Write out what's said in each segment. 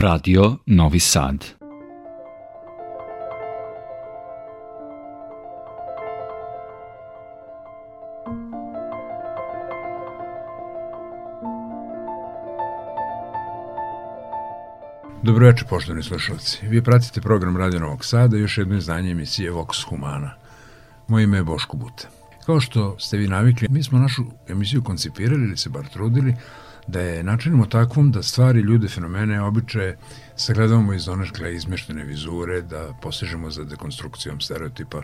Radio Novi Sad. Dobroveče, poštovani slušalci. Vi pratite program Radio Novog Sada i još jedno izdanje emisije Vox Humana. Moje ime je Boško Buta. Kao što ste vi navikli, mi smo našu emisiju koncipirali ili se bar trudili da je načinimo takvom da stvari, ljude, fenomene, običaje sagledavamo iz doneškle izmeštene vizure, da posežemo za dekonstrukcijom stereotipa,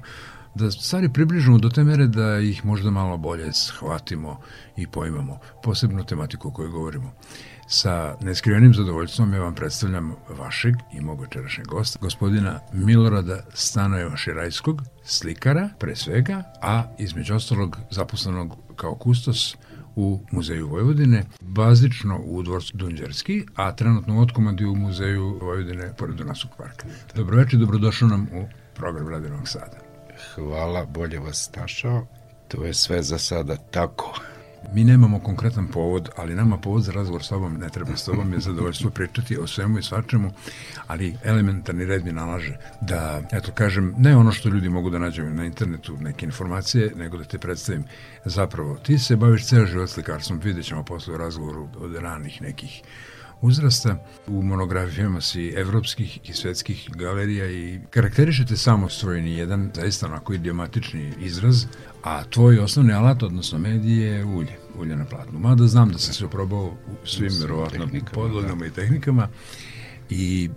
da stvari približimo do te mere da ih možda malo bolje shvatimo i poimamo, posebno tematiku o kojoj govorimo. Sa neskrivenim zadovoljstvom ja vam predstavljam vašeg i mog večerašnjeg gosta, gospodina Milorada Stanojeva Širajskog, slikara pre svega, a između ostalog zaposlenog kao kustos u Muzeju Vojvodine, bazično u dvorcu Dunđerski, a trenutno u otkomandi u Muzeju Vojvodine pored Dunasog parka. Dobroveče, dobrodošao nam u program Radinog Sada. Hvala, bolje vas našao. To je sve za sada tako. Mi nemamo konkretan povod, ali nama povod za razgovor s tobom ne treba s tobom, je zadovoljstvo pričati o svemu i svačemu, ali elementarni red mi nalaže da, eto kažem, ne ono što ljudi mogu da nađu na internetu, neke informacije, nego da te predstavim. Zapravo, ti se baviš ceo život slikarstvom, vidjet ćemo posle u razgovoru od ranih nekih uzrasta. U monografijama si evropskih i svetskih galerija i karakterišete samostvojni jedan zaista onako idiomatični izraz, a tvoj osnovni alat, odnosno medij je ulje, ulje na platnu. Mada znam da sam se oprobao u svim, verovatno, podlogama da. i tehnikama i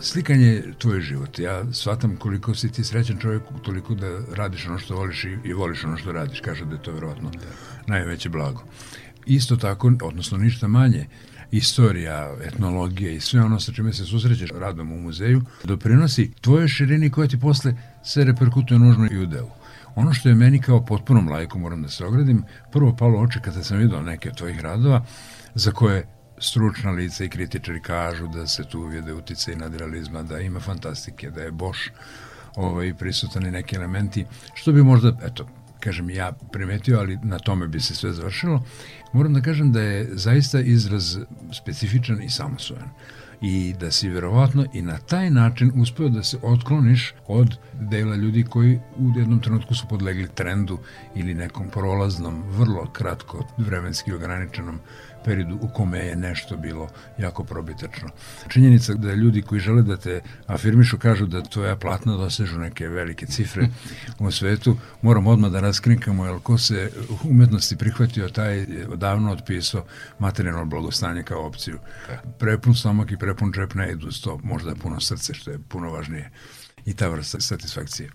slikanje je tvoj život. Ja shvatam koliko si ti srećan čovjek, toliko da radiš ono što voliš i, i voliš ono što radiš. Kaže da je to verovatno da. najveće blago. Isto tako, odnosno ništa manje, istorija, etnologija i sve ono sa čime se susrećeš radom u muzeju, doprinosi tvojoj širini koja ti posle se reperkutuje nužno i u delu. Ono što je meni kao potpunom lajku, moram da se ogradim, prvo palo oče kada sam vidio neke od tvojih radova, za koje stručna lica i kritičari kažu da se tu uvijede utice i nadrealizma, da ima fantastike, da je Boš ovaj, prisutan i neki elementi, što bi možda, eto, kažem, ja primetio, ali na tome bi se sve završilo. Moram da kažem da je zaista izraz specifičan i samosvojan i da si verovatno i na taj način uspeo da se otkloniš od dela ljudi koji u jednom trenutku su podlegli trendu ili nekom prolaznom, vrlo kratko vremenski ograničenom periodu u kome je nešto bilo jako probitačno. Činjenica da ljudi koji žele da te afirmišu kažu da tvoja platna dosežu neke velike cifre u svetu, moram odmah da raskrinkamo, jer ko se umetnosti prihvatio, taj je odavno otpisao materijalno blagostanje kao opciju. Prepun stomak i prepun džep ne idu sto, možda puno srce, što je puno važnije. I ta vrsta satisfakcije.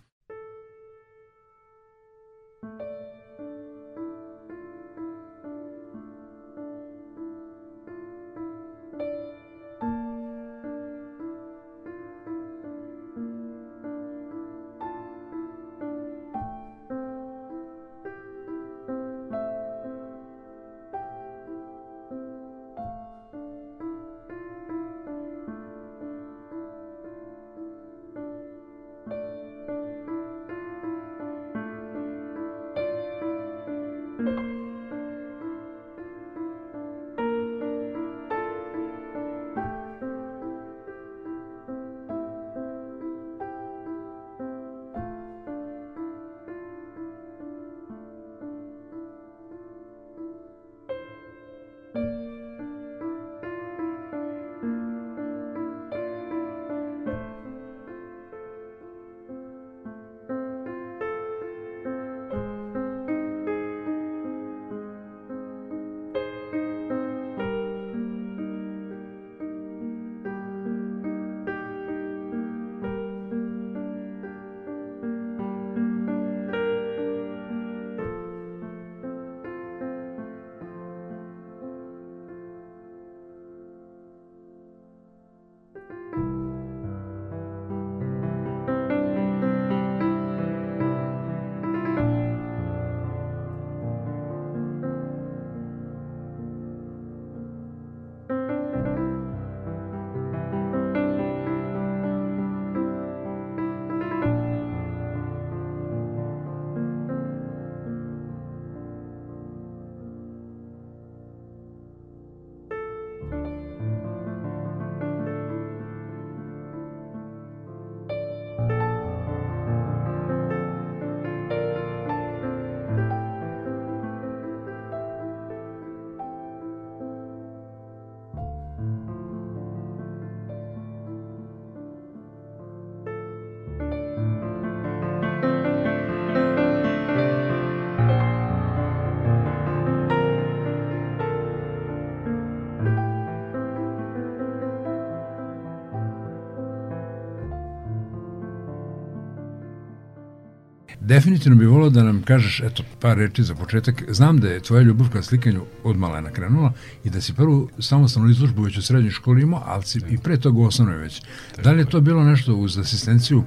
Definitivno bi volao da nam kažeš, eto, par reči za početak. Znam da je tvoja ljubav ka slikanju od malena krenula i da si prvu samostalnu izložbu već u srednjoj školi imao, ali si i pre toga u osnovnoj već. Da li je to bilo nešto uz asistenciju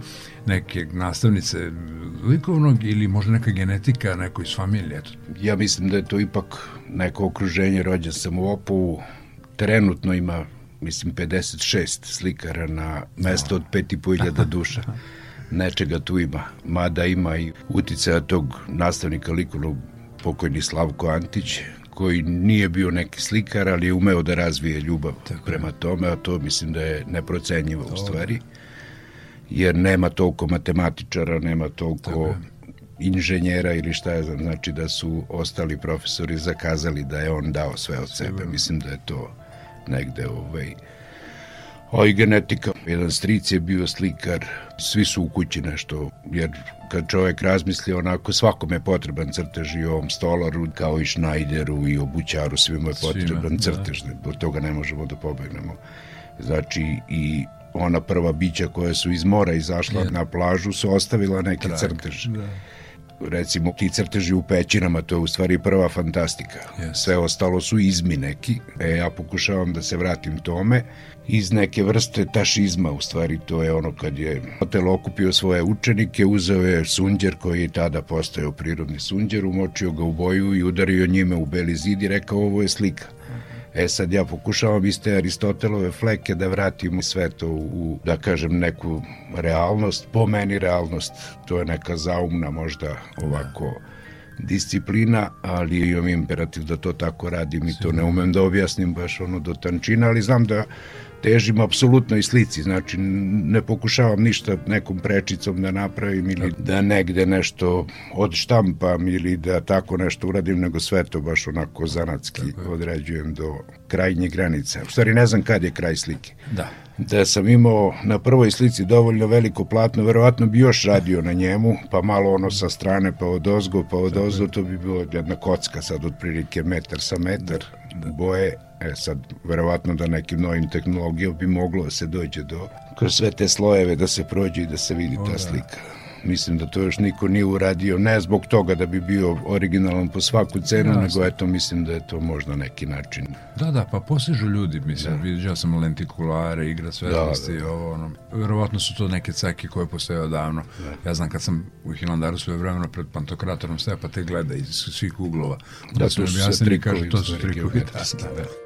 neke nastavnice likovnog ili možda neka genetika neko iz familije? Eto. Ja mislim da je to ipak neko okruženje, rođen sam u Opovu, trenutno ima mislim 56 slikara na mesto od 5500 duša. Nečega tu ima, mada ima i uticaja tog nastavnika likovnog pokojni Slavko Antić, koji nije bio neki slikar, ali je umeo da razvije ljubav Tako prema tome, a to mislim da je neprocenjivo u stvari, jer nema toliko matematičara, nema toliko inženjera ili šta je znam, znači da su ostali profesori zakazali da je on dao sve od sebe. Mislim da je to negde ovaj, a i genetika. Jedan stric je bio slikar, svi su u kući nešto, jer kad čovjek razmisli onako, svakome je potreban crtež i ovom stolaru, kao i Schneideru i obućaru, svima je potreban Svima, crtež, da. od toga ne možemo da pobegnemo. Znači i ona prva bića koja su iz mora izašla yeah. na plažu su ostavila neki Trag. crtež. Da recimo ti crteži u pećinama, to je u stvari prva fantastika. Yes. Sve ostalo su izmi neki. E, ja pokušavam da se vratim tome iz neke vrste tašizma, u stvari to je ono kad je hotel okupio svoje učenike, uzeo je sunđer koji je tada postojao prirodni sunđer, umočio ga u boju i udario njime u beli zid i rekao ovo je slika. E sad ja pokušavam iz te Aristotelove fleke da vratim sve to u, da kažem, neku realnost, po meni realnost, to je neka zaumna možda ovako disciplina, ali imam imperativ da to tako radim i to ne umem da objasnim baš ono do tančina, ali znam da težim apsolutno i slici, znači ne pokušavam ništa nekom prečicom da napravim ili da negde nešto odštampam ili da tako nešto uradim, nego sve to baš onako zanatski određujem do krajnje granice. U stvari ne znam kad je kraj slike. Da. Da sam imao na prvoj slici dovoljno veliko platno, verovatno bi još radio na njemu, pa malo ono sa strane, pa od ozgo, pa od ozgo, to bi bilo jedna kocka sad otprilike metar sa metar da. Boje E sad, verovatno da nekim novim tehnologijom bi moglo da se dođe do, kroz sve te slojeve da se prođe i da se vidi ta da. slika. Mislim da to još niko nije uradio, ne zbog toga da bi bio originalan po svaku cenu, ja, nego eto mislim da je to možda neki način. Da, da, pa posežu ljudi, mislim, da. vidio sam lentikulare, igra svetlosti, da, da, da. ovo, ono, verovatno su to neke cake koje postoje odavno. Da. Ja znam kad sam u Hilandaru svoje vremeno pred pantokratorom stoja, pa te gleda iz svih uglova. Da, da su se trikovi. To su trikovi, da, da. da.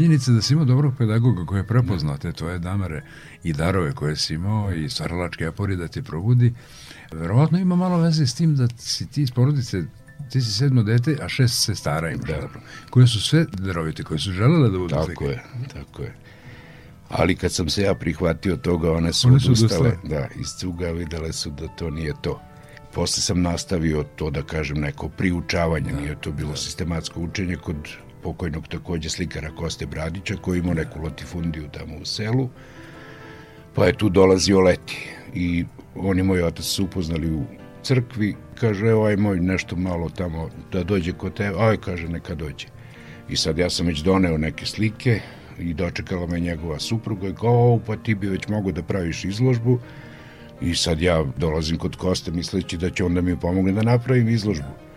Činjenica da si imao dobrog pedagoga koji je prepoznate tvoje damare i darove koje si imao i stvaralačke apori da te probudi, verovatno ima malo veze s tim da si ti iz porodice ti si sedmo dete, a šest se stara imaš, da. koje su sve darovite, koje su želele da budu tako slike. je, tako je. Ali kad sam se ja prihvatio toga, one su, one su odustale, da, iz cuga videle su da to nije to. Posle sam nastavio to, da kažem, neko priučavanje, da, nije to bilo da. sistematsko učenje kod pokojnog takođe slikara Koste Bradića, koji imao neku latifundiju tamo u selu, pa je tu dolazio leti. I on i moj otac su upoznali u crkvi, kaže, evo aj moj nešto malo tamo da dođe kod tebe, aj kaže, neka dođe. I sad ja sam već doneo neke slike i dočekala me njegova supruga i kao, pa ti bi već mogo da praviš izložbu, I sad ja dolazim kod Koste misleći da će onda mi pomogne da napravim izložbu.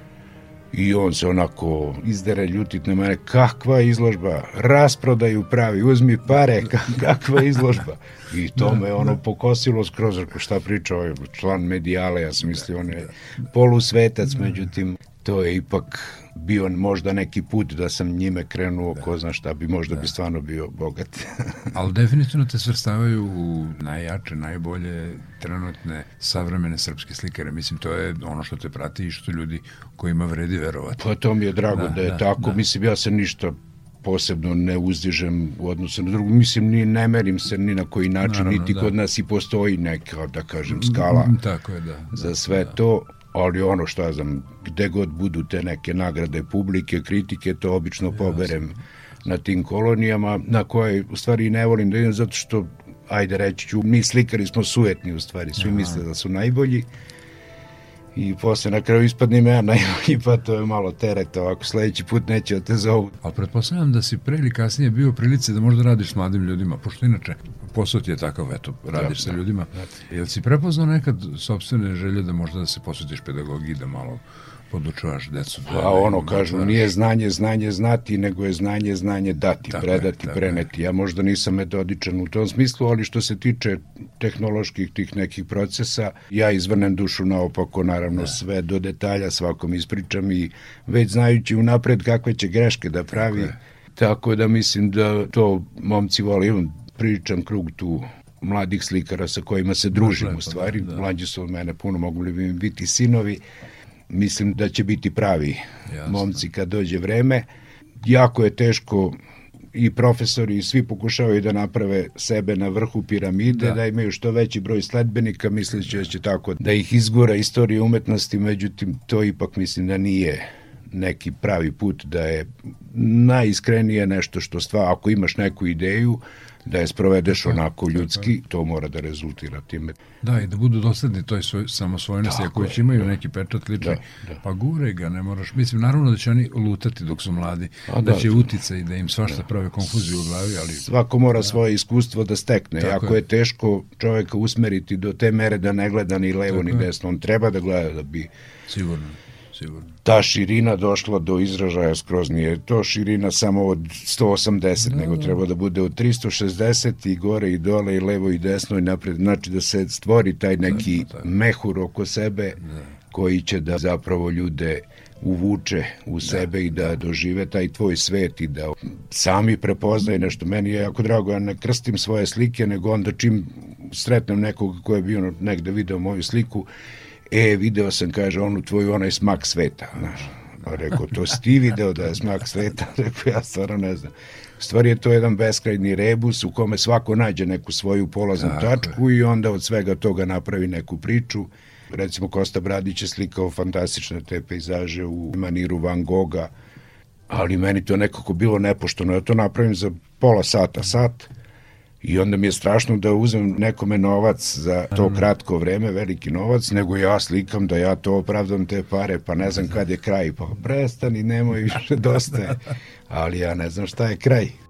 I on se onako izdere ljutit na mene, kakva izložba, rasprodaju pravi, uzmi pare, kakva izložba. I to da, me ono da. pokosilo skroz, šta priča ovaj član medijale, ja sam mislio, on je polusvetac, međutim, to je ipak bio možda neki put da sam njime krenuo, da. ko zna šta bi, možda da. bi stvarno bio bogat. Ali definitivno te svrstavaju u najjače, najbolje trenutne savremene srpske slikare. Mislim, to je ono što te prati i što ljudi kojima vredi verovati. Pa to mi je drago da, da je da, tako. Da. Mislim, ja se ništa posebno ne uzdižem u odnosu na drugu. Mislim, ni ne merim se ni na koji način, Naravno, niti da. kod nas i postoji neka, da kažem, skala mm, Tako je, da, za sve da. to ali ono što ja znam, gde god budu te neke nagrade publike, kritike, to obično poberem na tim kolonijama, na koje u stvari ne volim da idem zato što, ajde reći ću, mi slikari smo sujetni u stvari, svi Aha. misle da su najbolji i posle na kraju ispadne ja najbolji, pa to je malo tereta, ovako sledeći put neće da te zovu. Ali pretpostavljam da si pre ili kasnije bio u prilici da možda radiš s mladim ljudima, pošto inače posao ti je takav, eto, radiš da, sa da, ljudima. Da. Jel si prepoznao nekad sobstvene želje da možda da se posvetiš pedagogiji, da malo podučavaš decu. Da, A ono kažu, nije znanje, znanje znati, nego je znanje, znanje dati, tako predati, je, preneti. Ja možda nisam metodičan u tom smislu, ali što se tiče tehnoloških tih nekih procesa, ja izvrnem dušu naopako, naravno da. sve do detalja svakom ispričam i već znajući unapred kakve će greške da pravi, tako, tako da mislim da to momci vole, pričam krug tu mladih slikara sa kojima se družim u stvari, da. mlađi su od mene puno, mogu li bi biti sinovi, mislim da će biti pravi Jasne. momci kad dođe vreme. Jako je teško i profesori i svi pokušavaju da naprave sebe na vrhu piramide, da, da imaju što veći broj sledbenika, misleći da će tako da ih izgora istorije umetnosti, međutim to ipak mislim da nije neki pravi put, da je najiskrenije nešto što stva, ako imaš neku ideju, da je sprovedeš onako ljudski, to mora da rezultira time. Da, i da budu dosledni toj svoj, samosvojnosti, ako već imaju da. neki pečat lični, da, da. pa gure ga, ne moraš, mislim, naravno da će oni lutati dok su mladi, A, da, da će utica i da im svašta da. prave konfuziju u glavi, ali... Svako mora da. svoje iskustvo da stekne, Tako jako je. je teško čoveka usmeriti do te mere da ne gleda ni levo Tako ni desno, on treba da gleda da bi... Sigurno sigurno. Ta širina došla do izražaja skroz nije to širina samo od 180, da, nego da. treba da bude od 360 i gore i dole i levo i desno i napred. Znači da se stvori taj neki da, da, mehur oko sebe da. koji će da zapravo ljude uvuče u da, sebe i da, da dožive taj tvoj svet i da sami prepoznaju nešto. Meni je jako drago, ja ne krstim svoje slike, nego onda čim sretnem nekog ko je bio negde video moju sliku, e, video sam, kaže, onu tvoju, onaj smak sveta, znaš. Pa rekao, to si ti video da je smak sveta? Rekao, ja stvarno ne znam. Stvari je to jedan beskrajni rebus u kome svako nađe neku svoju polaznu Tako tačku je. i onda od svega toga napravi neku priču. Recimo, Kosta Bradić je slikao fantastične te pejzaže u maniru Van Gogha, ali meni to nekako bilo nepošteno. Ja to napravim za pola sata, sat, I onda mi je strašno da uzmem nekome novac za to kratko vreme, veliki novac, nego ja slikam da ja to opravdam te pare, pa ne znam kad je kraj. Pa prestani, nemoj više, dosta je. Ali ja ne znam šta je kraj.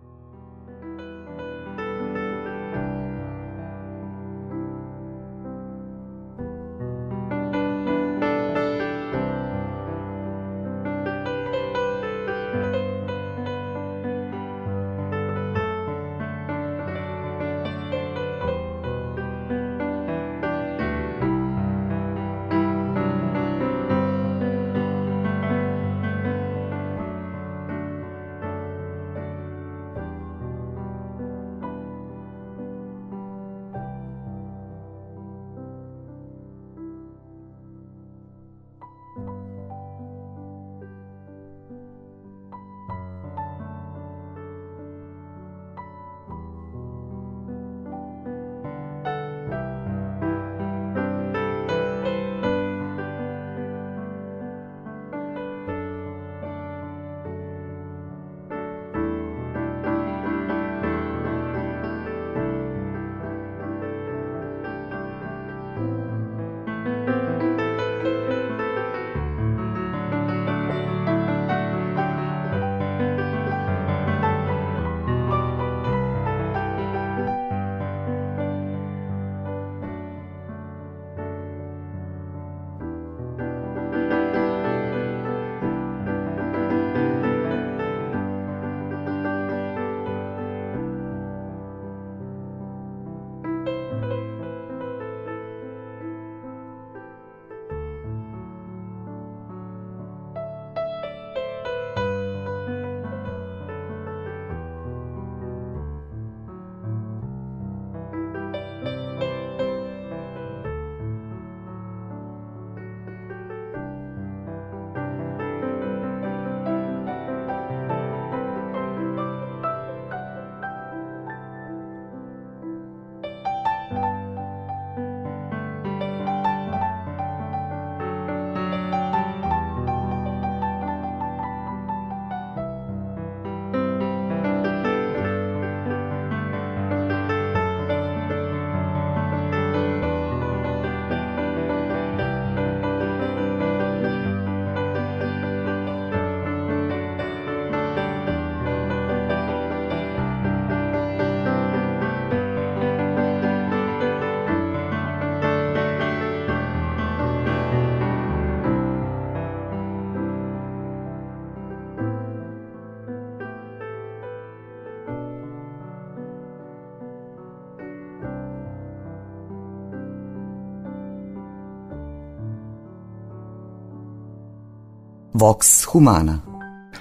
Vox Humana.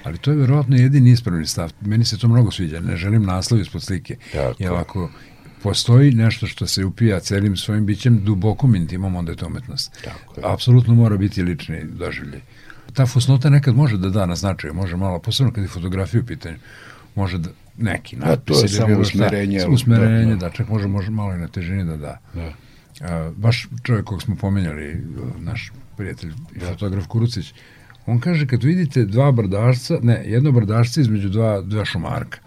Ali to je verovatno jedini ispravni stav. Meni se to mnogo sviđa. Ne želim naslov ispod slike. Tako. Jer ako postoji nešto što se upija celim svojim bićem dubokom intimom, onda je to umetnost. Tako je. Apsolutno mora biti lični doživljaj. Ta fusnota nekad može da da na značaju, može malo, posebno kad je fotografija u pitanju, može da neki to natpis je ili samo usmerenje, ali usmerenje, da, da, da. čak može, može malo i na težini da da. Da. A, baš čovjek kog smo pomenjali, naš prijatelj i fotograf Kurucić, on kaže kad vidite dva brdašca, ne, jedno brdašca između dva, dva šumarka,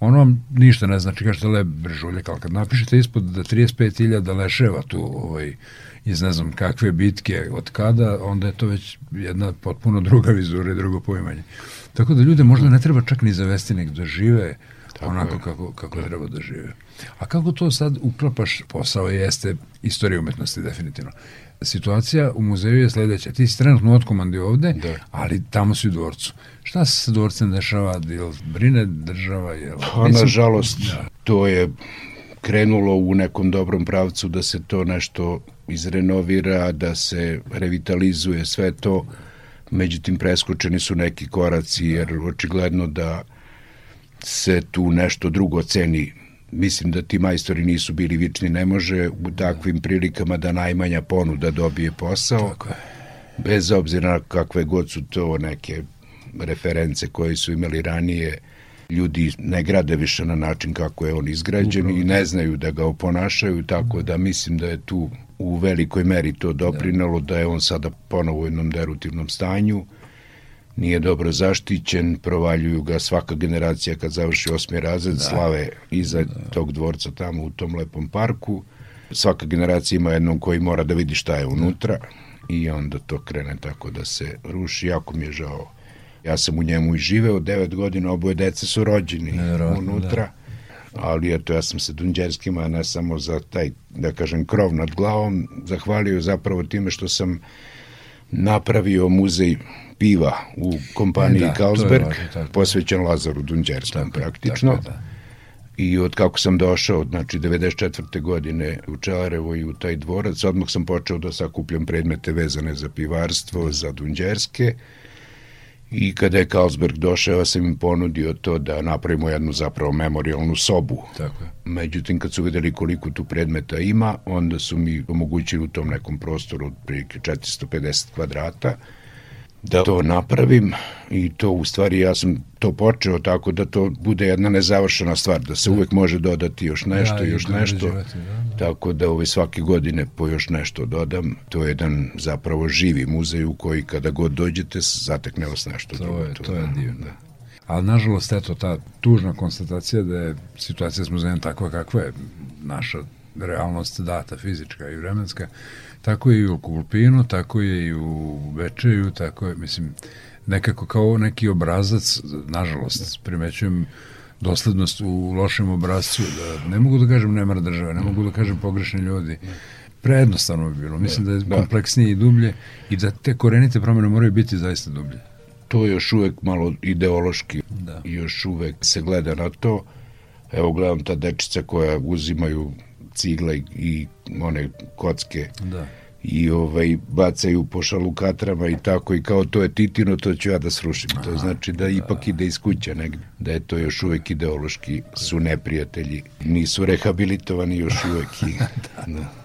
ono vam ništa ne znači, kažete lep brežuljak, ali kad napišete ispod da 35.000 leševa tu ovaj, iz ne znam kakve bitke, od kada, onda je to već jedna potpuno druga vizura i drugo poimanje. Tako da ljude možda ne treba čak ni zavesti, nek da žive Tako onako je. kako, kako treba da žive. A kako to sad uklapaš posao jeste istorija umetnosti definitivno. Situacija u muzeju je sledeća. Ti si trenutno otkomandi ovde, Da. ali tamo si u dvorcu. Šta se sa dvorcem dešava? Jel brine država? Jel, Pa, nažalost, to je krenulo u nekom dobrom pravcu da se to nešto izrenovira, da se revitalizuje sve to. Međutim, preskočeni su neki koraci, jer očigledno da se tu nešto drugo ceni. Mislim da ti majstori nisu bili vični, ne može u takvim prilikama da najmanja ponuda dobije posao. Tako je. bez obzira na kakve god su to neke reference koje su imali ranije, ljudi ne grade više na način kako je on izgrađen i ne znaju da ga oponašaju, tako da mislim da je tu u velikoj meri to doprinalo, da je on sada ponovo u jednom derutivnom stanju, nije dobro zaštićen, provaljuju ga svaka generacija kad završi osmi razred, da. slave iza da. tog dvorca tamo u tom lepom parku. Svaka generacija ima jednom koji mora da vidi šta je unutra i onda to krene tako da se ruši. Jako mi je žao. Ja sam u njemu i živeo devet godina, oboje dece su rođeni unutra. Da. Ali eto, ja sam se Dunđerskima ne samo za taj, da kažem, krov nad glavom, zahvalio zapravo time što sam napravio muzej piva u kompaniji E, da, Carlsberg, posvećen Lazaru Dunđerskom praktično. tako da. I od kako sam došao, znači 94. godine u Čelarevo i u taj dvorac, odmah sam počeo da sakupljam predmete vezane za pivarstvo, za Dunđerske. I kada je Carlsberg došao, ja sam im ponudio to da napravimo jednu zapravo memorialnu sobu. Tako je. Međutim, kad su videli koliko tu predmeta ima, onda su mi omogućili u tom nekom prostoru od prilike 450 kvadrata da to napravim i to u stvari ja sam to počeo tako da to bude jedna nezavršena stvar, da se uvek može dodati još nešto, Da, još nešto. da, da. Tako da ove svake godine po još nešto dodam. To je jedan zapravo živi muzej u koji kada god dođete zatekne vas nešto To drugo. je, to je divno. Ali nažalost, eto, ta tužna konstatacija da je situacija s muzejem takva kakva je naša realnost data, fizička i vremenska, tako je i u Kulpinu, tako je i u Bečeju, tako je, mislim, nekako kao neki obrazac, nažalost, primećujem doslednost u lošem obrazcu, da ne mogu da kažem nemar države, ne mogu da kažem pogrešni ljudi, prejednostavno bi bilo. Mislim da je Da. kompleksnije i dublje i da te korenite promjene moraju biti zaista dublje. to je još uvek malo ideološki Da. i još uvek se gleda na to. Evo gledam ta dečica koja uzimaju cigle i- i one kocke Da. i ovaj bacaju po šalukatrama i tako i kao to je Titino, to ću ja da srušim. To znači da ipak ide iz kuća negde. Da je to još uvek ideološki su neprijatelji. Nisu rehabilitovani još uvek. I, da.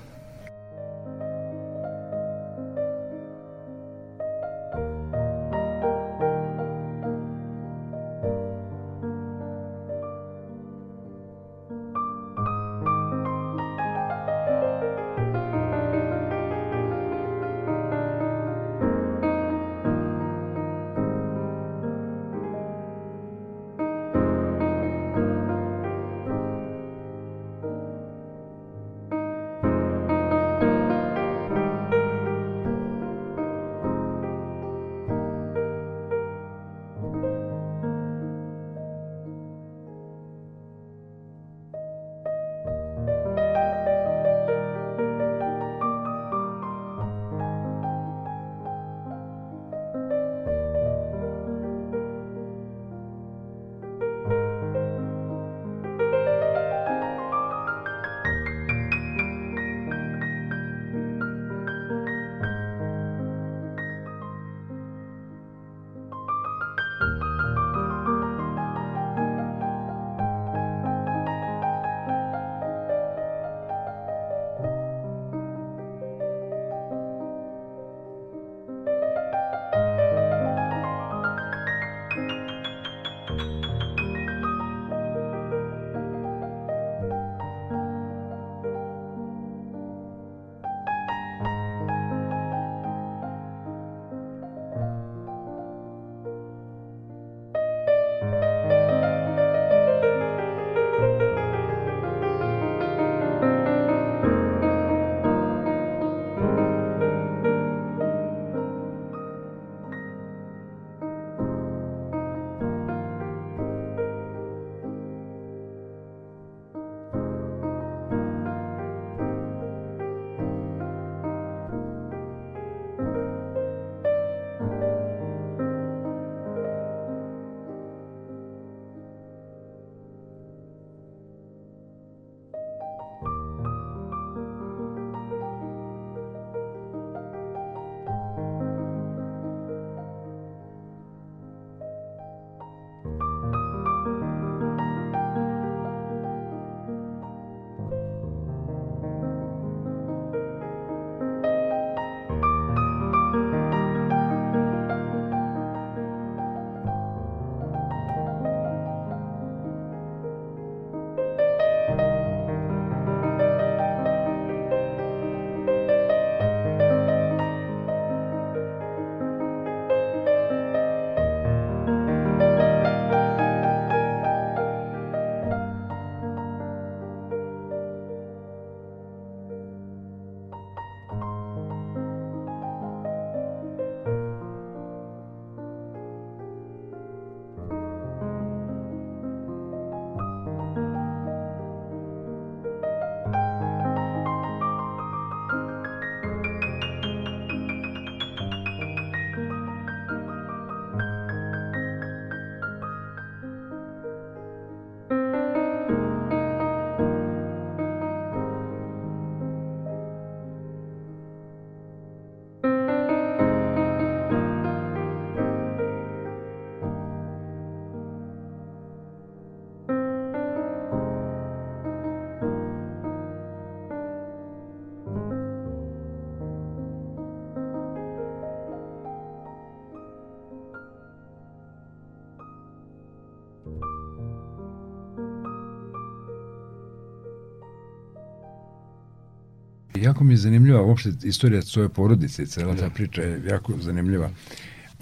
Jako mi je zanimljiva uopšte istorija svoje porodice i cela ta priča je jako zanimljiva.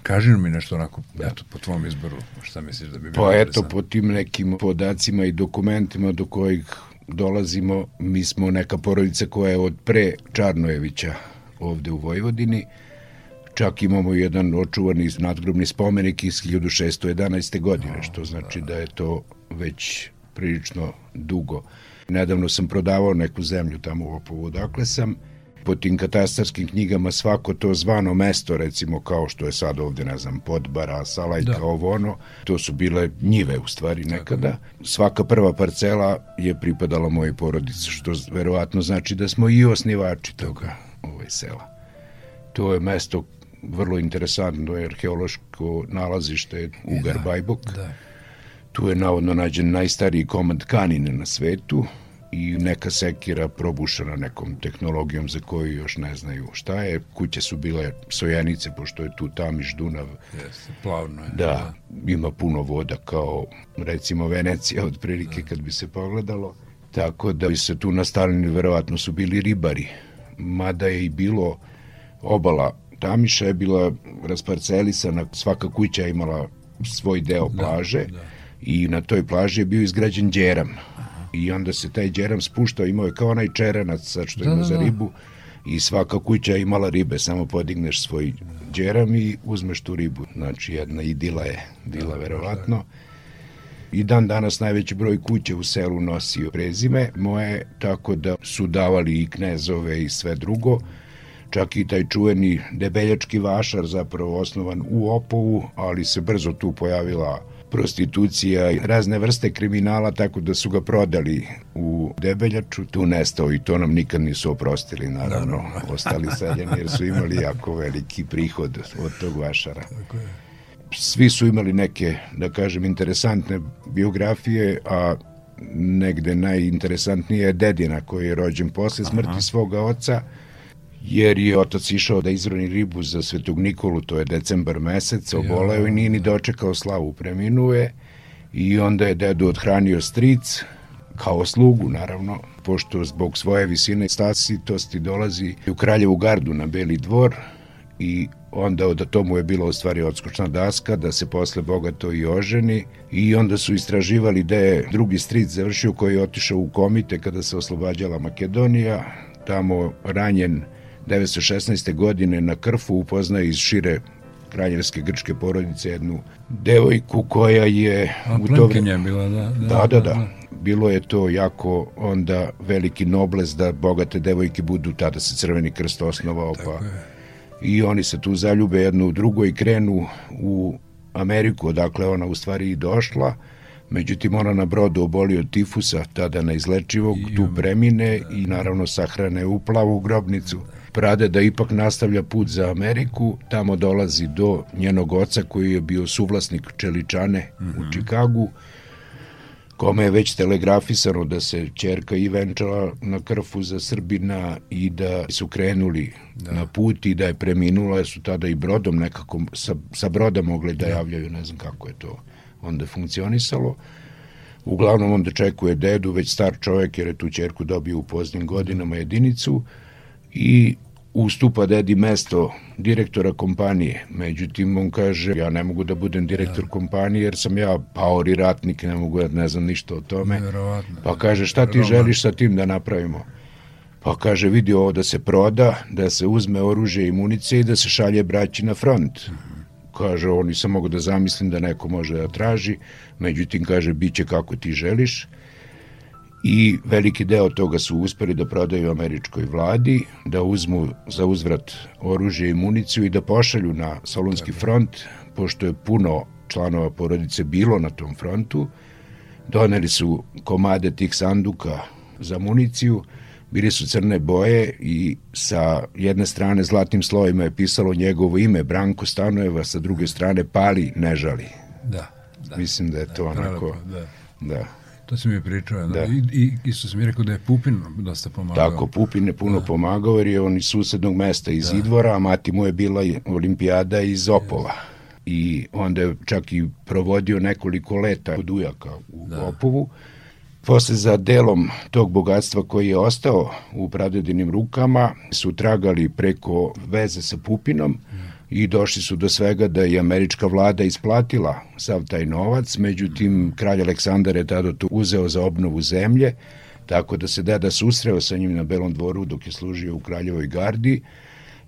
Kaži mi nešto onako, eto, po tvom izboru, šta misliš da bi bilo Pa eto, po tim nekim podacima i dokumentima do kojih dolazimo, mi smo neka porodica koja je od pre Čarnojevića ovde u Vojvodini, čak imamo jedan očuvani nadgrobni spomenik iz 1611. godine, što znači da je to već prilično dugo. Nedavno sam prodavao neku zemlju tamo u Opovu, dakle sam po tim katastarskim knjigama svako to zvano mesto, recimo kao što je sad ovde, ne znam, Podbara, Salajka, da. ovo ono, to su bile njive u stvari nekada. Svaka prva parcela je pripadala mojoj porodici, što verovatno znači da smo i osnivači toga ovaj sela. To je mesto vrlo interesantno, je arheološko nalazište Ugar da, Bajbok. Da. Tu je navodno nađen najstariji komad tkanine na svetu, i neka sekira probušena nekom tehnologijom za koju još ne znaju šta je. Kuće su bile sojenice, pošto je tu Tamiš, Dunav. Jeste, plavno je. Da, da, ima puno voda kao recimo Venecija otprilike da. kad bi se pogledalo. Tako da bi se tu nastavljeni verovatno su bili ribari. Mada je i bilo obala Tamiša je bila rasparcelisana, svaka kuća je imala svoj deo da, plaže da, da. I na toj plaži je bio izgrađen djeram i onda se taj džeram spuštao, imao je kao onaj čerenac sad što da, ima da, za da. ribu i svaka kuća imala ribe, samo podigneš svoj džeram i uzmeš tu ribu. Znači jedna idila je, dila verovatno. I dan danas najveći broj kuće u selu nosio prezime moje, tako da su davali i knezove i sve drugo. Čak i taj čuveni debeljački vašar zapravo osnovan u Opovu, ali se brzo tu pojavila prostitucija i razne vrste kriminala, tako da su ga prodali u Debeljaču, tu nestao i to nam nikad nisu oprostili, naravno, da, ostali seljeni jer su imali jako veliki prihod od tog vašara. Tako je. Svi su imali neke, da kažem, interesantne biografije, a negde najinteresantnije je dedina koji je rođen posle smrti Aha. svoga oca, jer je otac išao da izroni ribu za Svetog Nikolu, to je decembar mesec, oboleo i nije ni dočekao slavu, preminuje. I onda je dedu odhranio stric, kao slugu naravno, pošto zbog svoje visine stasitosti dolazi u Kraljevu gardu na Beli dvor i onda od tomu je bila u stvari odskočna daska da se posle bogato i oženi. I onda su istraživali da je drugi stric završio koji je otišao u komite kada se oslobađala Makedonija, tamo ranjen 1916. godine na Krfu upoznaje iz šire kraljevske grčke porodice jednu devojku koja je A, u to vreme bila da da, da da, da, Bilo je to jako onda veliki nobles da bogate devojke budu tada se Crveni krst osnovao Tako pa je. i oni se tu zaljube jednu u drugo i krenu u Ameriku, odakle ona u stvari i došla. Međutim, ona na brodu oboli od tifusa, tada neizlečivog, tu premine da, i naravno sahrane u plavu grobnicu. Da Prade da ipak nastavlja put za Ameriku, tamo dolazi do njenog oca koji je bio suvlasnik Čeličane mm -hmm. u mhm. Čikagu, kome je već telegrafisano da se čerka i venčala na krfu za Srbina i da su krenuli da. na put i da je preminula, su tada i brodom nekako sa, sa broda mogli da, da javljaju, ne znam kako je to onda funkcionisalo. Uglavnom on dočekuje dedu, već star čovjek jer je tu čerku dobio u poznim godinama jedinicu i ustupa dedi mesto direktora kompanije. Međutim, on kaže, ja ne mogu da budem direktor da. kompanije jer sam ja paori ratnik, ne mogu da ne znam ništa o tome. Vjerovatno. Pa kaže, šta ti želiš sa tim da napravimo? Pa kaže, vidi ovo da se proda, da se uzme oružje i munice i da se šalje braći na front. Mhm. Kaže, on nisam mogu da zamislim da neko može da traži, međutim, kaže, bit će kako ti želiš. I veliki deo toga su uspeli da prodaju američkoj vladi, da uzmu za uzvrat oružje i municiju i da pošalju na Solunski front, pošto je puno članova porodice bilo na tom frontu. Doneli su komade tih sanduka za municiju, bili su crne boje i sa jedne strane zlatnim slovima je pisalo njegovo ime Branko Stanojeva, sa druge strane Pali ne žali. Da. da Mislim da je to da, onako... Da. da. To si mi pričao, da. da. I, i isto si mi rekao da je Pupin dosta pomagao. Tako, Pupin je puno da. pomagao jer je on iz susednog mesta, iz da. Idvora, a mati mu je bila olimpijada iz Opova. I onda je čak i provodio nekoliko leta kod ujaka u da. Opovu Posle za delom tog bogatstva koji je ostao u pradedinim rukama su tragali preko veze sa Pupinom i došli su do svega da je američka vlada isplatila sav taj novac, međutim kralj Aleksandar je tada to uzeo za obnovu zemlje, tako da se deda susreo sa njim na Belom dvoru dok je služio u kraljevoj gardi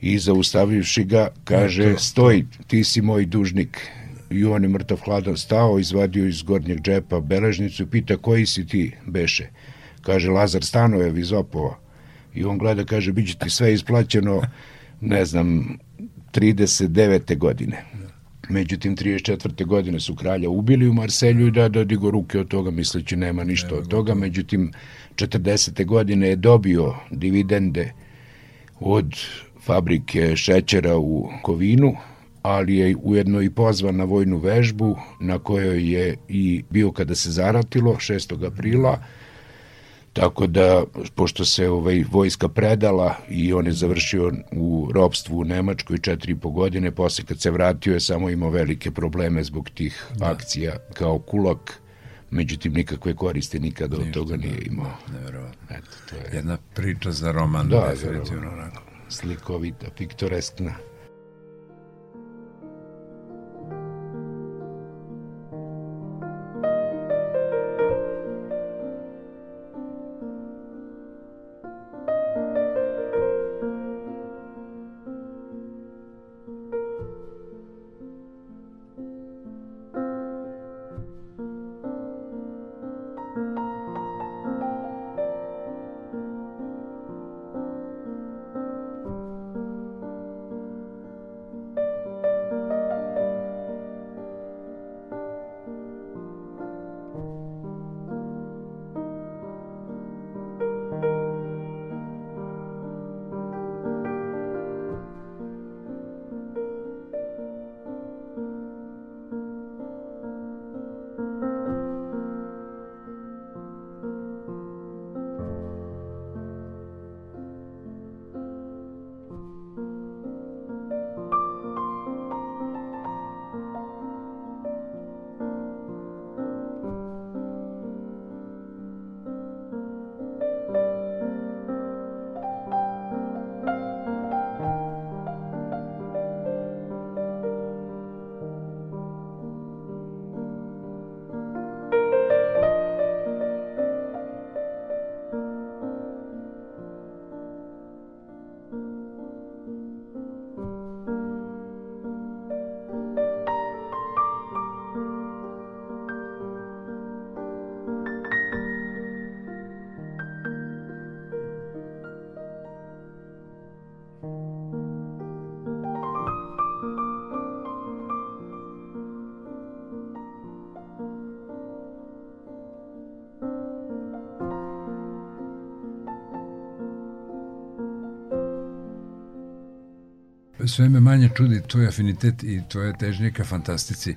i zaustavivši ga kaže stoj, ti si moj dužnik i on je mrtav hladan stao, izvadio iz gornjeg džepa beležnicu i pita koji si ti, beše. Kaže, Lazar Stanojev iz Opova. I on gleda, kaže, bit će ti sve isplaćeno, ne znam, 39. godine. Međutim, 34. godine su kralja ubili u Marselju i da da digo ruke od toga, misleći nema ništa od toga. Međutim, 40. godine je dobio dividende od fabrike šećera u Kovinu, ali je ujedno i pozvan na vojnu vežbu na kojoj je i bio kada se zaratilo 6. aprila tako da pošto se ovaj vojska predala i on je završio u ropstvu u Nemačkoj četiri i po godine posle kad se vratio je samo imao velike probleme zbog tih da. akcija kao kulak međutim nikakve koriste nikada od toga nije da, imao. Da, nevjerovatno. Eto, to je... Jedna priča za roman, da, definitivno. Onako. Slikovita, piktoreskna. Sve me manje čudi tvoj afinitet i tvoja težnje ka fantastici.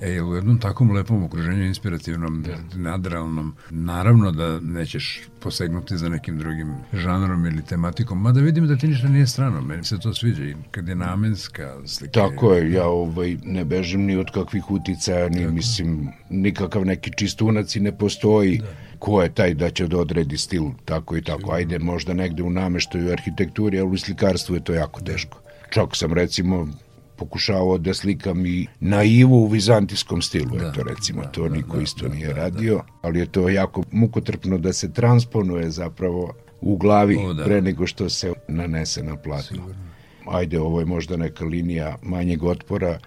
Da. E, u jednom takvom lepom okruženju, inspirativnom, da. nadrealnom, naravno da nećeš posegnuti za nekim drugim žanrom ili tematikom, mada vidim da ti ništa nije strano, meni se to sviđa i kad je namenska slika. Tako je, ja ovaj, ne bežim ni od kakvih uticaja, ni Tako. mislim, nikakav neki čistunac i ne postoji. Da ko je taj da će da odredi stil tako i tako. Ajde, možda negde u nameštaju arhitekturi, ali u slikarstvu je to jako teško. Čak sam recimo pokušavao da slikam i naivu u vizantijskom stilu, da, eto recimo, da, to da, niko da, isto da, nije da, radio, da. ali je to jako mukotrpno da se transponuje zapravo u glavi o, da. pre nego što se nanese na platno. Sigurno. Ajde, ovo je možda neka linija manjeg otpora,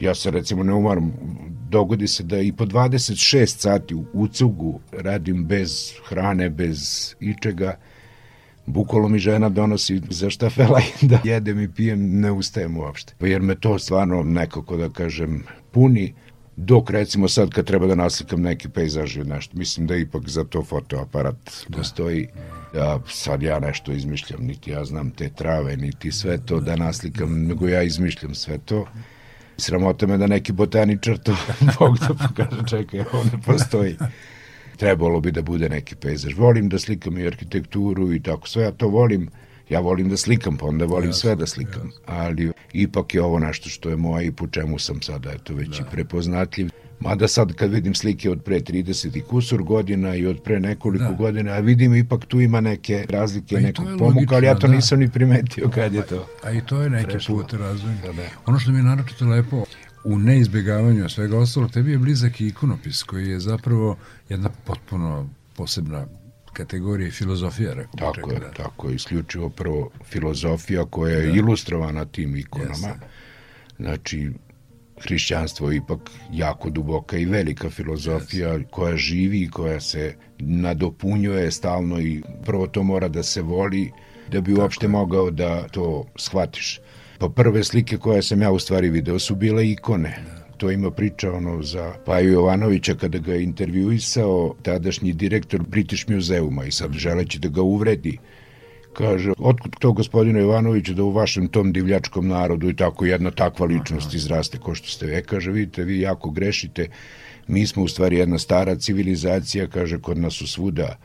ja se recimo ne umaram, dogodi se da i po 26 sati u cugu radim bez hrane, bez ičega, Bukvalo mi žena donosi za štafela i da jedem i pijem, ne ustajem uopšte. Jer me to stvarno nekako da kažem puni, dok recimo sad kad treba da naslikam neki pejzaž ili nešto, mislim da ipak za to fotoaparat da. postoji. Ja, sad ja nešto izmišljam, niti ja znam te trave, niti sve to da naslikam, nego ja izmišljam sve to. Sramota me da neki botaničar to Bog da pokaže, čekaj, ovo ne postoji trebalo bi da bude neki pejzaž. Volim da slikam i arhitekturu i tako sve, ja to volim Ja volim da slikam, pa onda volim jasne, sve da slikam. Jasne. Ali ipak je ovo nešto što je moje i po čemu sam sada eto, već da. i prepoznatljiv. Mada sad kad vidim slike od pre 30 i kusur godina i od pre nekoliko da. godina, a vidim ipak tu ima neke razlike, pa nekog pomoka, ali ja to da. nisam ni primetio kad je to. A, a i to je neki put razvojni. Da, da. Ono što mi je naročito lepo, u neizbjegavanju svega ostalo, tebi je blizak i ikonopis koji je zapravo jedna potpuno posebna kategorija filozofija, rekao Tako je, da. tako je, isključivo prvo filozofija koja je da. ilustrovana tim ikonama. Jeste. Znači, hrišćanstvo je ipak jako duboka i velika filozofija yes. koja živi i koja se nadopunjuje stalno i prvo to mora da se voli da bi uopšte Tako. mogao da to shvatiš. Pa prve slike koje sam ja u stvari video su bile ikone. To ima priča ono za Paju Jovanovića kada ga je intervjuisao tadašnji direktor British Museuma i sad želeći da ga uvredi kaže, otkud to gospodine Jovanoviću da u vašem tom divljačkom narodu i tako jedna takva ličnost izraste ko što ste vi. E, kaže, vidite, vi jako grešite, mi smo u stvari jedna stara civilizacija, kaže, kod nas su svuda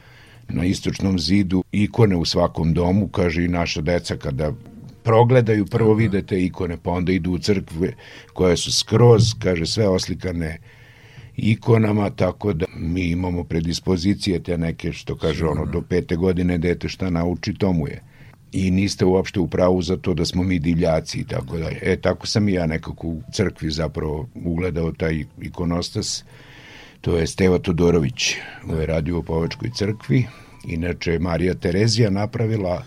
na istočnom zidu ikone u svakom domu, kaže i naša deca kada progledaju, prvo vide te ikone, pa onda idu u crkve koje su skroz, kaže, sve oslikane ikonama, tako da mi imamo predispozicije te neke, što kaže ono, do pete godine dete šta nauči, to mu je. I niste uopšte u pravu za to da smo mi divljaci i tako dalje. E, tako sam i ja nekako u crkvi zapravo ugledao taj ikonostas. To je Steva Todorović, u je radio u Povačkoj crkvi. Inače, Marija Terezija napravila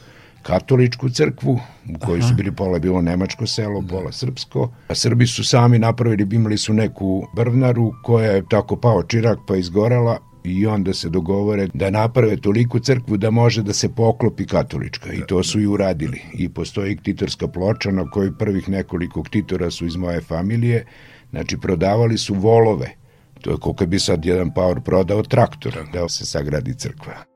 katoličku crkvu, u kojoj su bili pola bilo nemačko selo, da. pola srpsko. A Srbi su sami napravili, imali su neku brvnaru koja je tako pao čirak pa izgorala i onda se dogovore da naprave toliku crkvu da može da se poklopi katolička i to su i uradili. I postoji ktitorska ploča na kojoj prvih nekoliko ktitora su iz moje familije, znači prodavali su volove. To je koliko bi sad jedan paor prodao traktor da se sagradi crkva.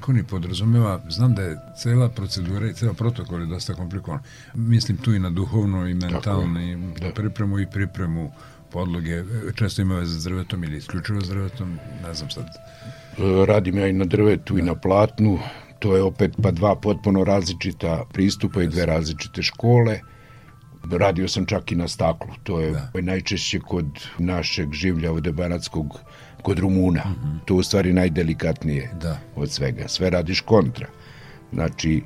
Na ikoni podrazumeva, znam da je cela procedura i cela protokol je dosta komplikovan. Mislim tu i na duhovno i mentalno i da. pripremu i pripremu podloge. Često ima veze s drvetom ili isključivo s drvetom, ne znam sad. E, radim ja i na drvetu da. i na platnu. To je opet pa dva potpuno različita pristupa i dve različite škole. Radio sam čak i na staklu. To je da. najčešće kod našeg življa ovde banatskog kod Rumuna. Mm -hmm. To je u stvari najdelikatnije da. od svega. Sve radiš kontra. Znači,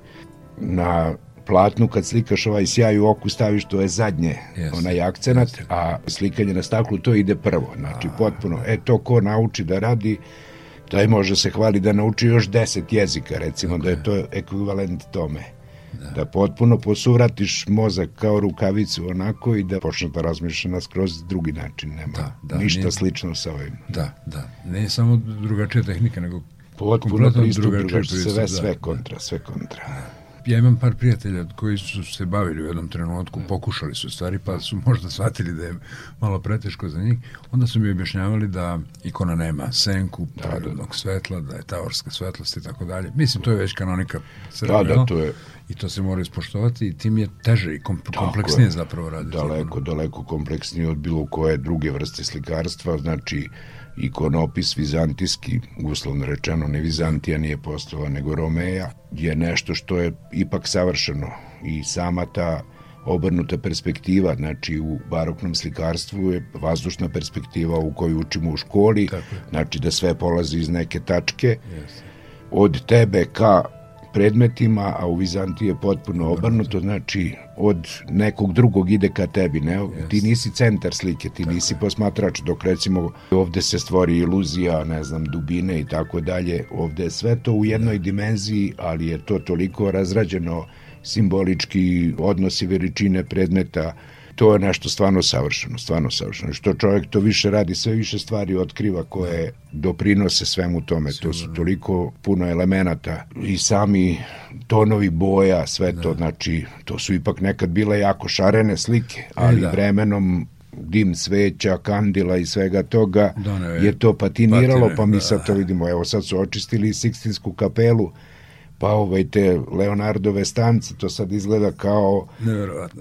na platnu kad slikaš ovaj sjaj u oku staviš to je zadnje yes. onaj akcenat, yes. a slikanje na staklu to ide prvo. Znači, a, potpuno. E, to ko nauči da radi, taj može se hvali da nauči još deset jezika, recimo, okay. da je to ekvivalent tome da. da potpuno posuvratiš mozak kao rukavicu onako i da počne da razmišlja na skroz drugi način. Nema da, da, ništa nije, slično sa ovim. Da, da. Ne samo drugačija tehnika, nego potpuno pristup drugačije, sve, sve da, sve kontra, sve kontra. ja imam par prijatelja koji su se bavili u jednom trenutku, pokušali su stvari, pa su možda shvatili da je malo preteško za njih. Onda su mi objašnjavali da ikona nema senku, pravodnog svetla, da je taorska svetlost i tako dalje. Mislim, to je već kanonika crvena. Da, da, to je i to se mora ispoštovati i tim je teže i kom, kompleksnije je, zapravo raditi. Daleko, daleko kompleksnije od bilo koje druge vrste slikarstva, znači ikonopis vizantijski, uslovno rečeno ne Vizantija nije postala nego Romeja, je nešto što je ipak savršeno. I sama ta obrnuta perspektiva, znači u baroknom slikarstvu je vazdušna perspektiva u kojoj učimo u školi, znači da sve polazi iz neke tačke, yes. od tebe ka predmetima, a u Vizantiji je potpuno obrnuto, znači od nekog drugog ide ka tebi, ne? Yes. Ti nisi centar slike, ti tako nisi posmatrač, dok recimo ovde se stvori iluzija, ne znam, dubine i tako dalje, ovde je sve to u jednoj dimenziji, ali je to toliko razrađeno simbolički odnosi veličine predmeta, to je nešto stvarno savršeno, stvarno savršeno. Što čovjek to više radi, sve više stvari otkriva koje doprinose svemu tome. To su toliko puno elemenata i sami tonovi boja, sve to, da. znači, to su ipak nekad bile jako šarene slike, e, ali da. vremenom dim sveća, kandila i svega toga da, je to patiniralo, Patine, pa mi sad to da. vidimo. Evo sad su očistili Sikstinsku kapelu, pa ovaj te Leonardove stance, to sad izgleda kao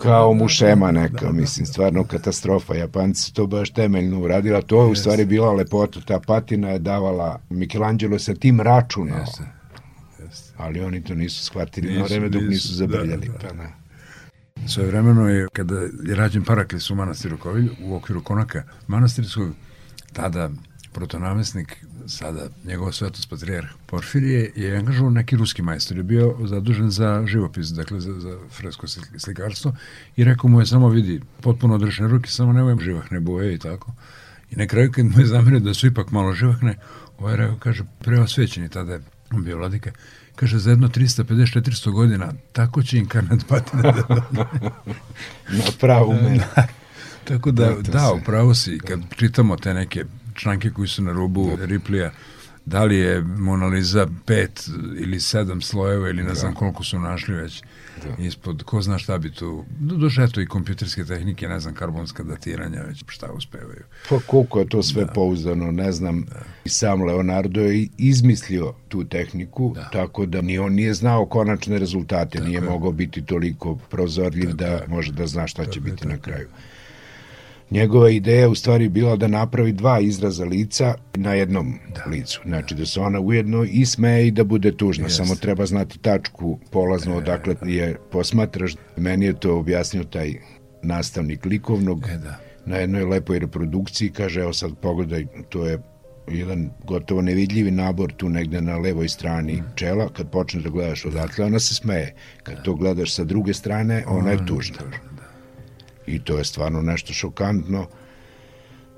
kao mušema neka, mislim, stvarno katastrofa. Japanci su to baš temeljno uradila, to je u stvari bila lepota, ta patina je davala Michelangelo sa tim računao. Jeste. Jeste. Ali oni to nisu shvatili nisu, na vreme dok nisu zabrljali. Da, da. Pa, ne. Svoje vremeno je, kada je rađen Paraklis u manastiru Kovilj, u okviru konaka manastirskog, tada protonamesnik sada njegov svetost patrijarh Porfirije je angažovao neki ruski majstor, je bio zadužen za živopis, dakle za, za fresko slikarstvo i rekao mu je samo vidi, potpuno odrešene ruke, samo nemoj živahne boje i tako. I na kraju kad mu je zamerio da su ipak malo živahne, ovaj rekao, kaže, preosvećeni tada je bio vladika, kaže, za jedno 350-400 godina, tako će inkarnat pati da... Na pravu mene. Tako da, da, upravo si, kad čitamo te neke članke koji su na rubu da. Riplija, da li je Mona Lisa pet ili sedam slojeva ili ne da. znam koliko su našli već da. ispod, ko zna šta bi tu, duše eto i kompjuterske tehnike, ne znam, karbonska datiranja već šta uspevaju. Pa koliko je to sve da. pouzdano, ne znam, da. i sam Leonardo je izmislio tu tehniku, da. tako da ni on nije znao konačne rezultate, tako nije je. mogao biti toliko prozorljiv tako da je. može da zna šta tako će biti na kraju. Njegova ideja u stvari bila da napravi dva izraza lica na jednom da. licu. Znači da se ona ujedno i smeje i da bude tužna. Jest. Samo treba znati tačku polazno e, odakle je posmatraš. Meni je to objasnio taj nastavnik likovnog e, da. na jednoj lepoj reprodukciji. Kaže, evo sad pogledaj, to je jedan gotovo nevidljivi nabor tu negde na levoj strani mm. čela, kad počne da gledaš odatle, ona se smeje. Kad da. to gledaš sa druge strane, ona je tužna. I to je stvarno nešto šokantno.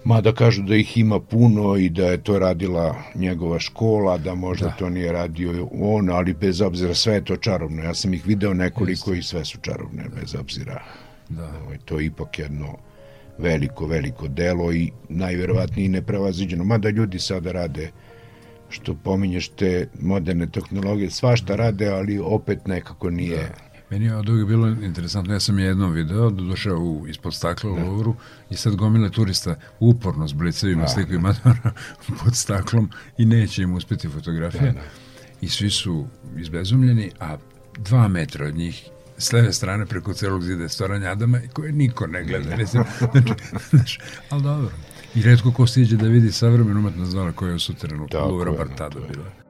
Mada kažu da ih ima puno i da je to radila njegova škola, da možda da. to nije radio on, ali bez obzira sve je to čarobno. Ja sam ih video nekoliko Jeste. i sve su čarobne, bez obzira. Da. Ovaj, to je ipak jedno veliko, veliko delo i najverovatnije neprevaziđeno. Mada ljudi sada rade što pominješ te moderne tehnologije, svašta rade, ali opet nekako nije... Da Meni je od uvijek bilo interesantno, ja sam je jednom video, došao u, ispod stakla u da. Louvru i sad gomile turista uporno s blicevima da, sliku i Madonna pod staklom i neće im uspeti fotografija. Da, da. I svi su izbezumljeni, a dva metra od njih s leve strane preko celog zida je Storanja Adama koje niko ne gleda. Da. Recimo, znači, znači, ali dobro. I redko ko stiđe da vidi savremenu umetnost zona koja je u suterenu Louvra bar tada bila.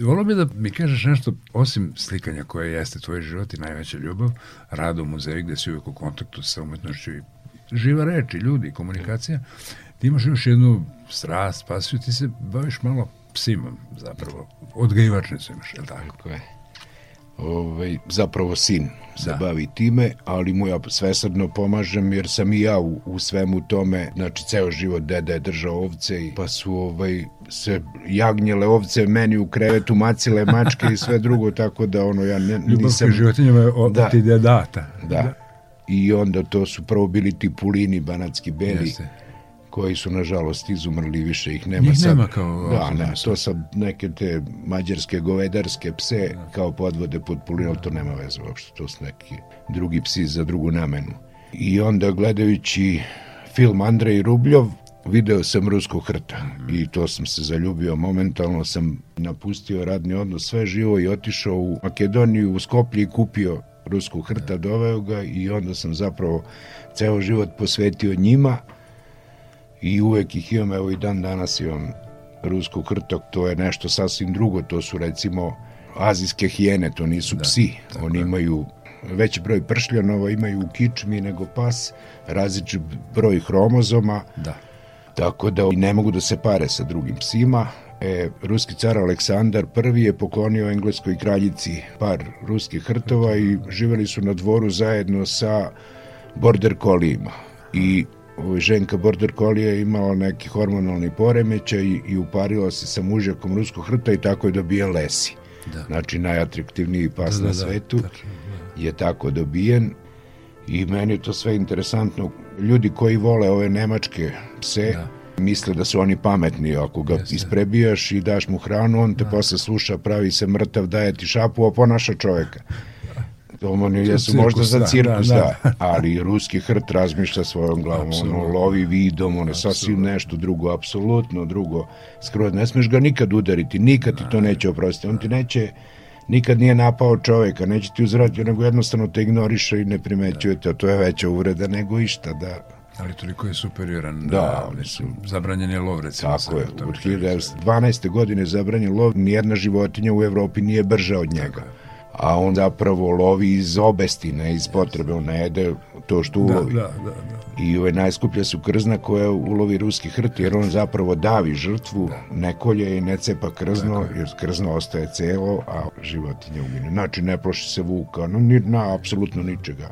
Volio bi da mi kažeš nešto, osim slikanja koje jeste tvoj život i najveća ljubav, rad u muzeju gde si uvijek u kontaktu sa umetnošću i živa reč i ljudi, komunikacija, ti imaš još jednu strast, pasiju, ti se baviš malo psima zapravo, odgajivačnicu imaš, je li tako? Tako je. Ovaj, zapravo sin se Da. bavi time, ali mu ja svesrdno pomažem jer sam i ja u, u svemu tome, znači ceo život deda je držao ovce i pa su ovaj, se jagnjele ovce meni u krevetu macile mačke i sve drugo, tako da ono ja ne, Ljubav nisam... ka životinjama je od Da. ti data. Da. I onda to su prvo bili ti pulini banatski beli, Jeste. Koji su nažalost izumrli, više ih nema Njih sad. nema kao Da, ne, to sad neke te mađarske govedarske pse kao podvode pod pulin, ali to nema veze uopšte, to su neki drugi psi za drugu namenu. I onda gledajući film Andrej Rubljov, video sam Ruskog hrta i to sam se zaljubio. Momentalno sam napustio radni odnos, sve živo i otišao u Makedoniju, u Skoplje i kupio Ruskog hrta, doveo ga i onda sam zapravo ceo život posvetio njima i uvek ih imam, evo i dan danas imam rusku krtok, to je nešto sasvim drugo, to su recimo azijske hijene, to nisu da, psi, oni imaju veći broj pršljanova, imaju u kičmi nego pas, različit broj hromozoma, Da. tako da ne mogu da se pare sa drugim psima. E, ruski car Aleksandar I je poklonio engleskoj kraljici par ruskih hrtova i živeli su na dvoru zajedno sa border kolijima. I ženka border kolija je imala neki hormonalni poremećaj i, i uparila se sa mužjakom ruskog hrta i tako je dobijen Lesi. Da. Znači najatraktivniji pas Da, da, na da, svetu tačno, je tako dobijen i meni je to sve interesantno. Ljudi koji vole ove nemačke pse Da. misle da su oni pametni. Ako ga Jeste. isprebijaš i daš mu hranu, on te posle sluša, pravi se mrtav, daje ti šapu, a ponaša čoveka. To oni jesu cirkus, možda za da, cirkus, da, da, da. ali ruski hrt razmišlja svojom glavom, ono, Apsolutno. lovi vidom, ono, sasvim nešto drugo, apsolutno drugo. Skroz, ne smeš ga nikad udariti, nikad ti to neće oprostiti. On ti neće, nikad nije napao čoveka, neće ti uzvratiti, nego jednostavno te ignoriše i ne primećuje te, a to je veća uvreda nego išta, da. Ali toliko je superioran. Da, mislim, zabranjen je lov, recimo. Tako je, od kažem. 1912. godine je zabranjen lov, nijedna životinja u Evropi nije brža od njega. A on zapravo lovi iz obesti, ne iz potrebe, on ne jede to što Da, ulovi. da, da, da. I ove najskuplja su krzna koja ulovi ruski hrt, jer on zapravo davi žrtvu, ne kolje i ne cepa krzno, jer krzno ostaje celo, a životinja umine. Znači, ne ploši se vuka, no, ni, na, apsolutno ničega.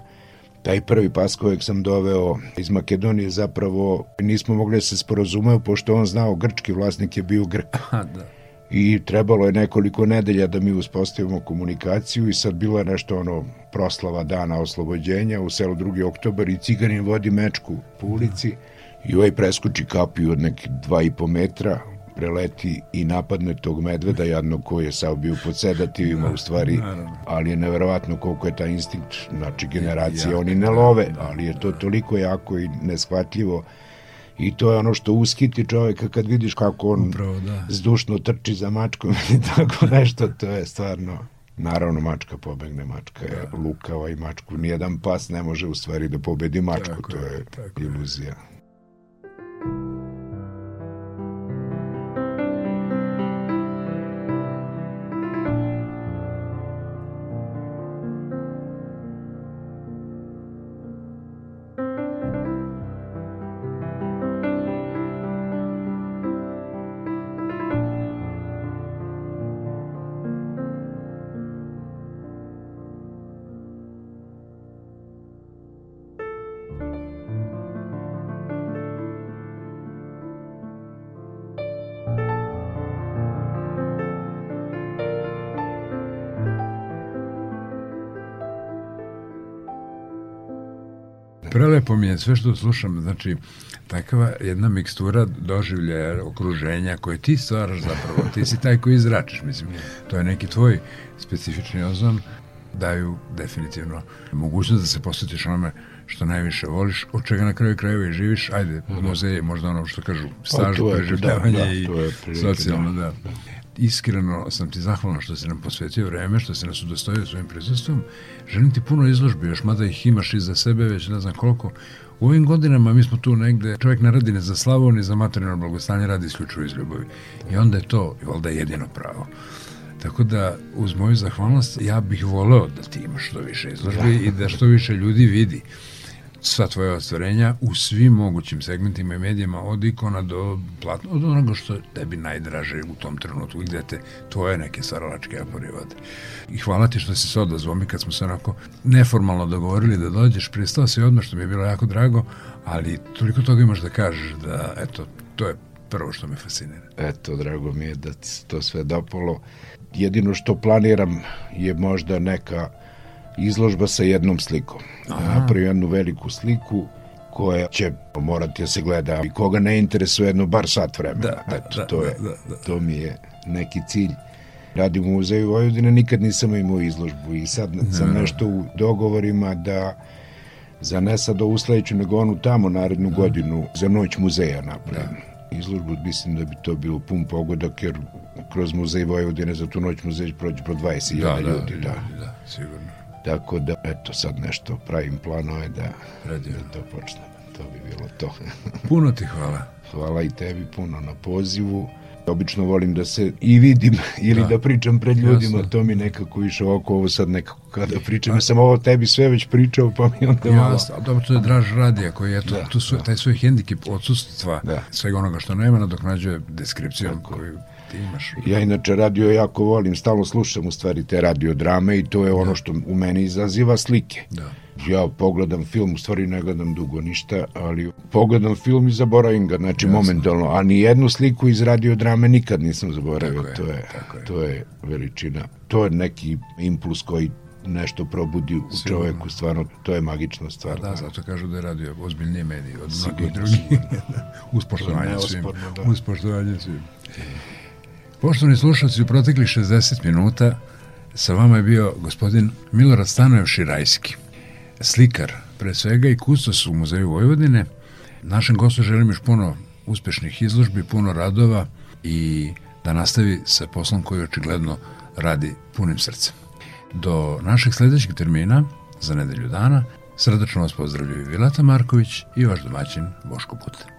Taj prvi pas kojeg sam doveo iz Makedonije zapravo nismo mogli da se sporozumeo, pošto on znao grčki vlasnik je bio Grk Ha, da. I trebalo je nekoliko nedelja da mi uspostavimo komunikaciju i sad bilo je nešto ono proslava dana oslobođenja u selu 2. oktobar i ciganin vodi mečku po ulici i ovaj preskoči kapiju od nekih dva i po metra preleti i napadne tog medveda jadnog koji je sav bio pod sedativima u stvari, ali je neverovatno koliko je taj instinkt, znači generacije, oni ne love, da, ali je to toliko jako i neshvatljivo i to je ono što uskiti čoveka kad vidiš kako on Upravo, da. zdušno trči za mačkom ili tako nešto, to je stvarno Naravno, mačka pobegne, mačka je lukava i mačku. Nijedan pas ne može u stvari da pobedi mačku, Tako to je, je tako je. Prelepo mi je sve što slušam, znači takva jedna mikstura doživljaja, okruženja koje ti stvaraš zapravo, ti si taj koji izračiš, mislim, to je neki tvoj specifični ozon, daju definitivno mogućnost da se posvetiš onome što najviše voliš, od čega na kraju krajeva i živiš, ajde, muzej je možda ono što kažu, staž, preživljavanje da, da, i socijalno, da. Iskreno sam ti zahvalan što si nam posvetio vreme, što si nas udostojio svojim prisustvom. Želim ti puno izložbi, još mada ih imaš iza sebe, već ne znam koliko. U ovim godinama mi smo tu negde, čovjek ne radi ne za slavu, ni za materijalno blagostanje, radi isključivo iz ljubavi. I onda je to, valjda, jedino pravo. Tako da, uz moju zahvalnost, ja bih voleo da ti imaš što više izložbi i da što više ljudi vidi sva tvoja ostvarenja u svim mogućim segmentima i medijima, od ikona do platno, od onoga što tebi najdraže u tom trenutku, gde te tvoje neke saralačke apori vode. I hvala ti što si se odazvao mi kad smo se onako neformalno dogovorili da dođeš, pristao si odmah što mi je bilo jako drago, ali toliko toga imaš da kažeš da, eto, to je prvo što me fascinira. Eto, drago mi je da ti to sve dopalo. Jedino što planiram je možda neka izložba sa jednom slikom. Aha. Napravio jednu veliku sliku koja će morati da se gleda i koga ne interesuje jedno bar sat vremena. Da, da, Eto, da, to, je, da, da, da. to mi je neki cilj. Radim u muzeju Vojvodine, nikad nisam imao izložbu i sad sam da. nešto u dogovorima da za ne sad ovu sledeću, nego onu tamo narednu da. godinu za noć muzeja napravim. Da. Izložbu mislim da bi to bilo pun pogodak, jer kroz muzej Vojvodine za tu noć muzej prođe pro 20.000 da, da, ljudi. Da, da, da, sigurno. Tako da, eto, sad nešto pravim planove da, Radio. da to počne. To bi bilo to. puno ti hvala. Hvala i tebi puno na pozivu. Obično volim da se i vidim ili da, da pričam pred ljudima, Jasno. to mi nekako išao oko ovo sad nekako kada pričam. Ja sam ovo tebi sve već pričao, pa mi onda malo... Jasno, dobro, to je draž radija koji, eto, da, tu su, da. taj svoj hendikep odsustva da. svega onoga što nema nadoknađuje deskripcijom Tako. koju ti imaš. Ja inače radio jako volim, stalno slušam u stvari te radiodrame i to je ono da. što u meni izaziva slike. Da. Ja pogledam film, u stvari ne gledam dugo ništa, ali pogledam film i zaboravim ga, znači Jasno. momentalno, a ni jednu sliku iz radiodrame nikad nisam zaboravio, tako to je, je. to je veličina. To je neki impuls koji nešto probudi u Sigurno. čoveku, stvarno, to je magična stvar. Da, zato kažu da je radio ozbiljnije medije od mnogih drugih. uz poštovanje svim. Da. Uz poštovanje svim. Poštovani slušalci, u proteklih 60 minuta sa vama je bio gospodin Milorad Stanojev Širajski, slikar, pre svega i kustos u Muzeju Vojvodine. Našem gostu želim još puno uspešnih izložbi, puno radova i da nastavi sa poslom koji očigledno radi punim srcem. Do našeg sledećeg termina, za nedelju dana, srdačno vas pozdravljaju Vilata Marković i vaš domaćin Boško Putin.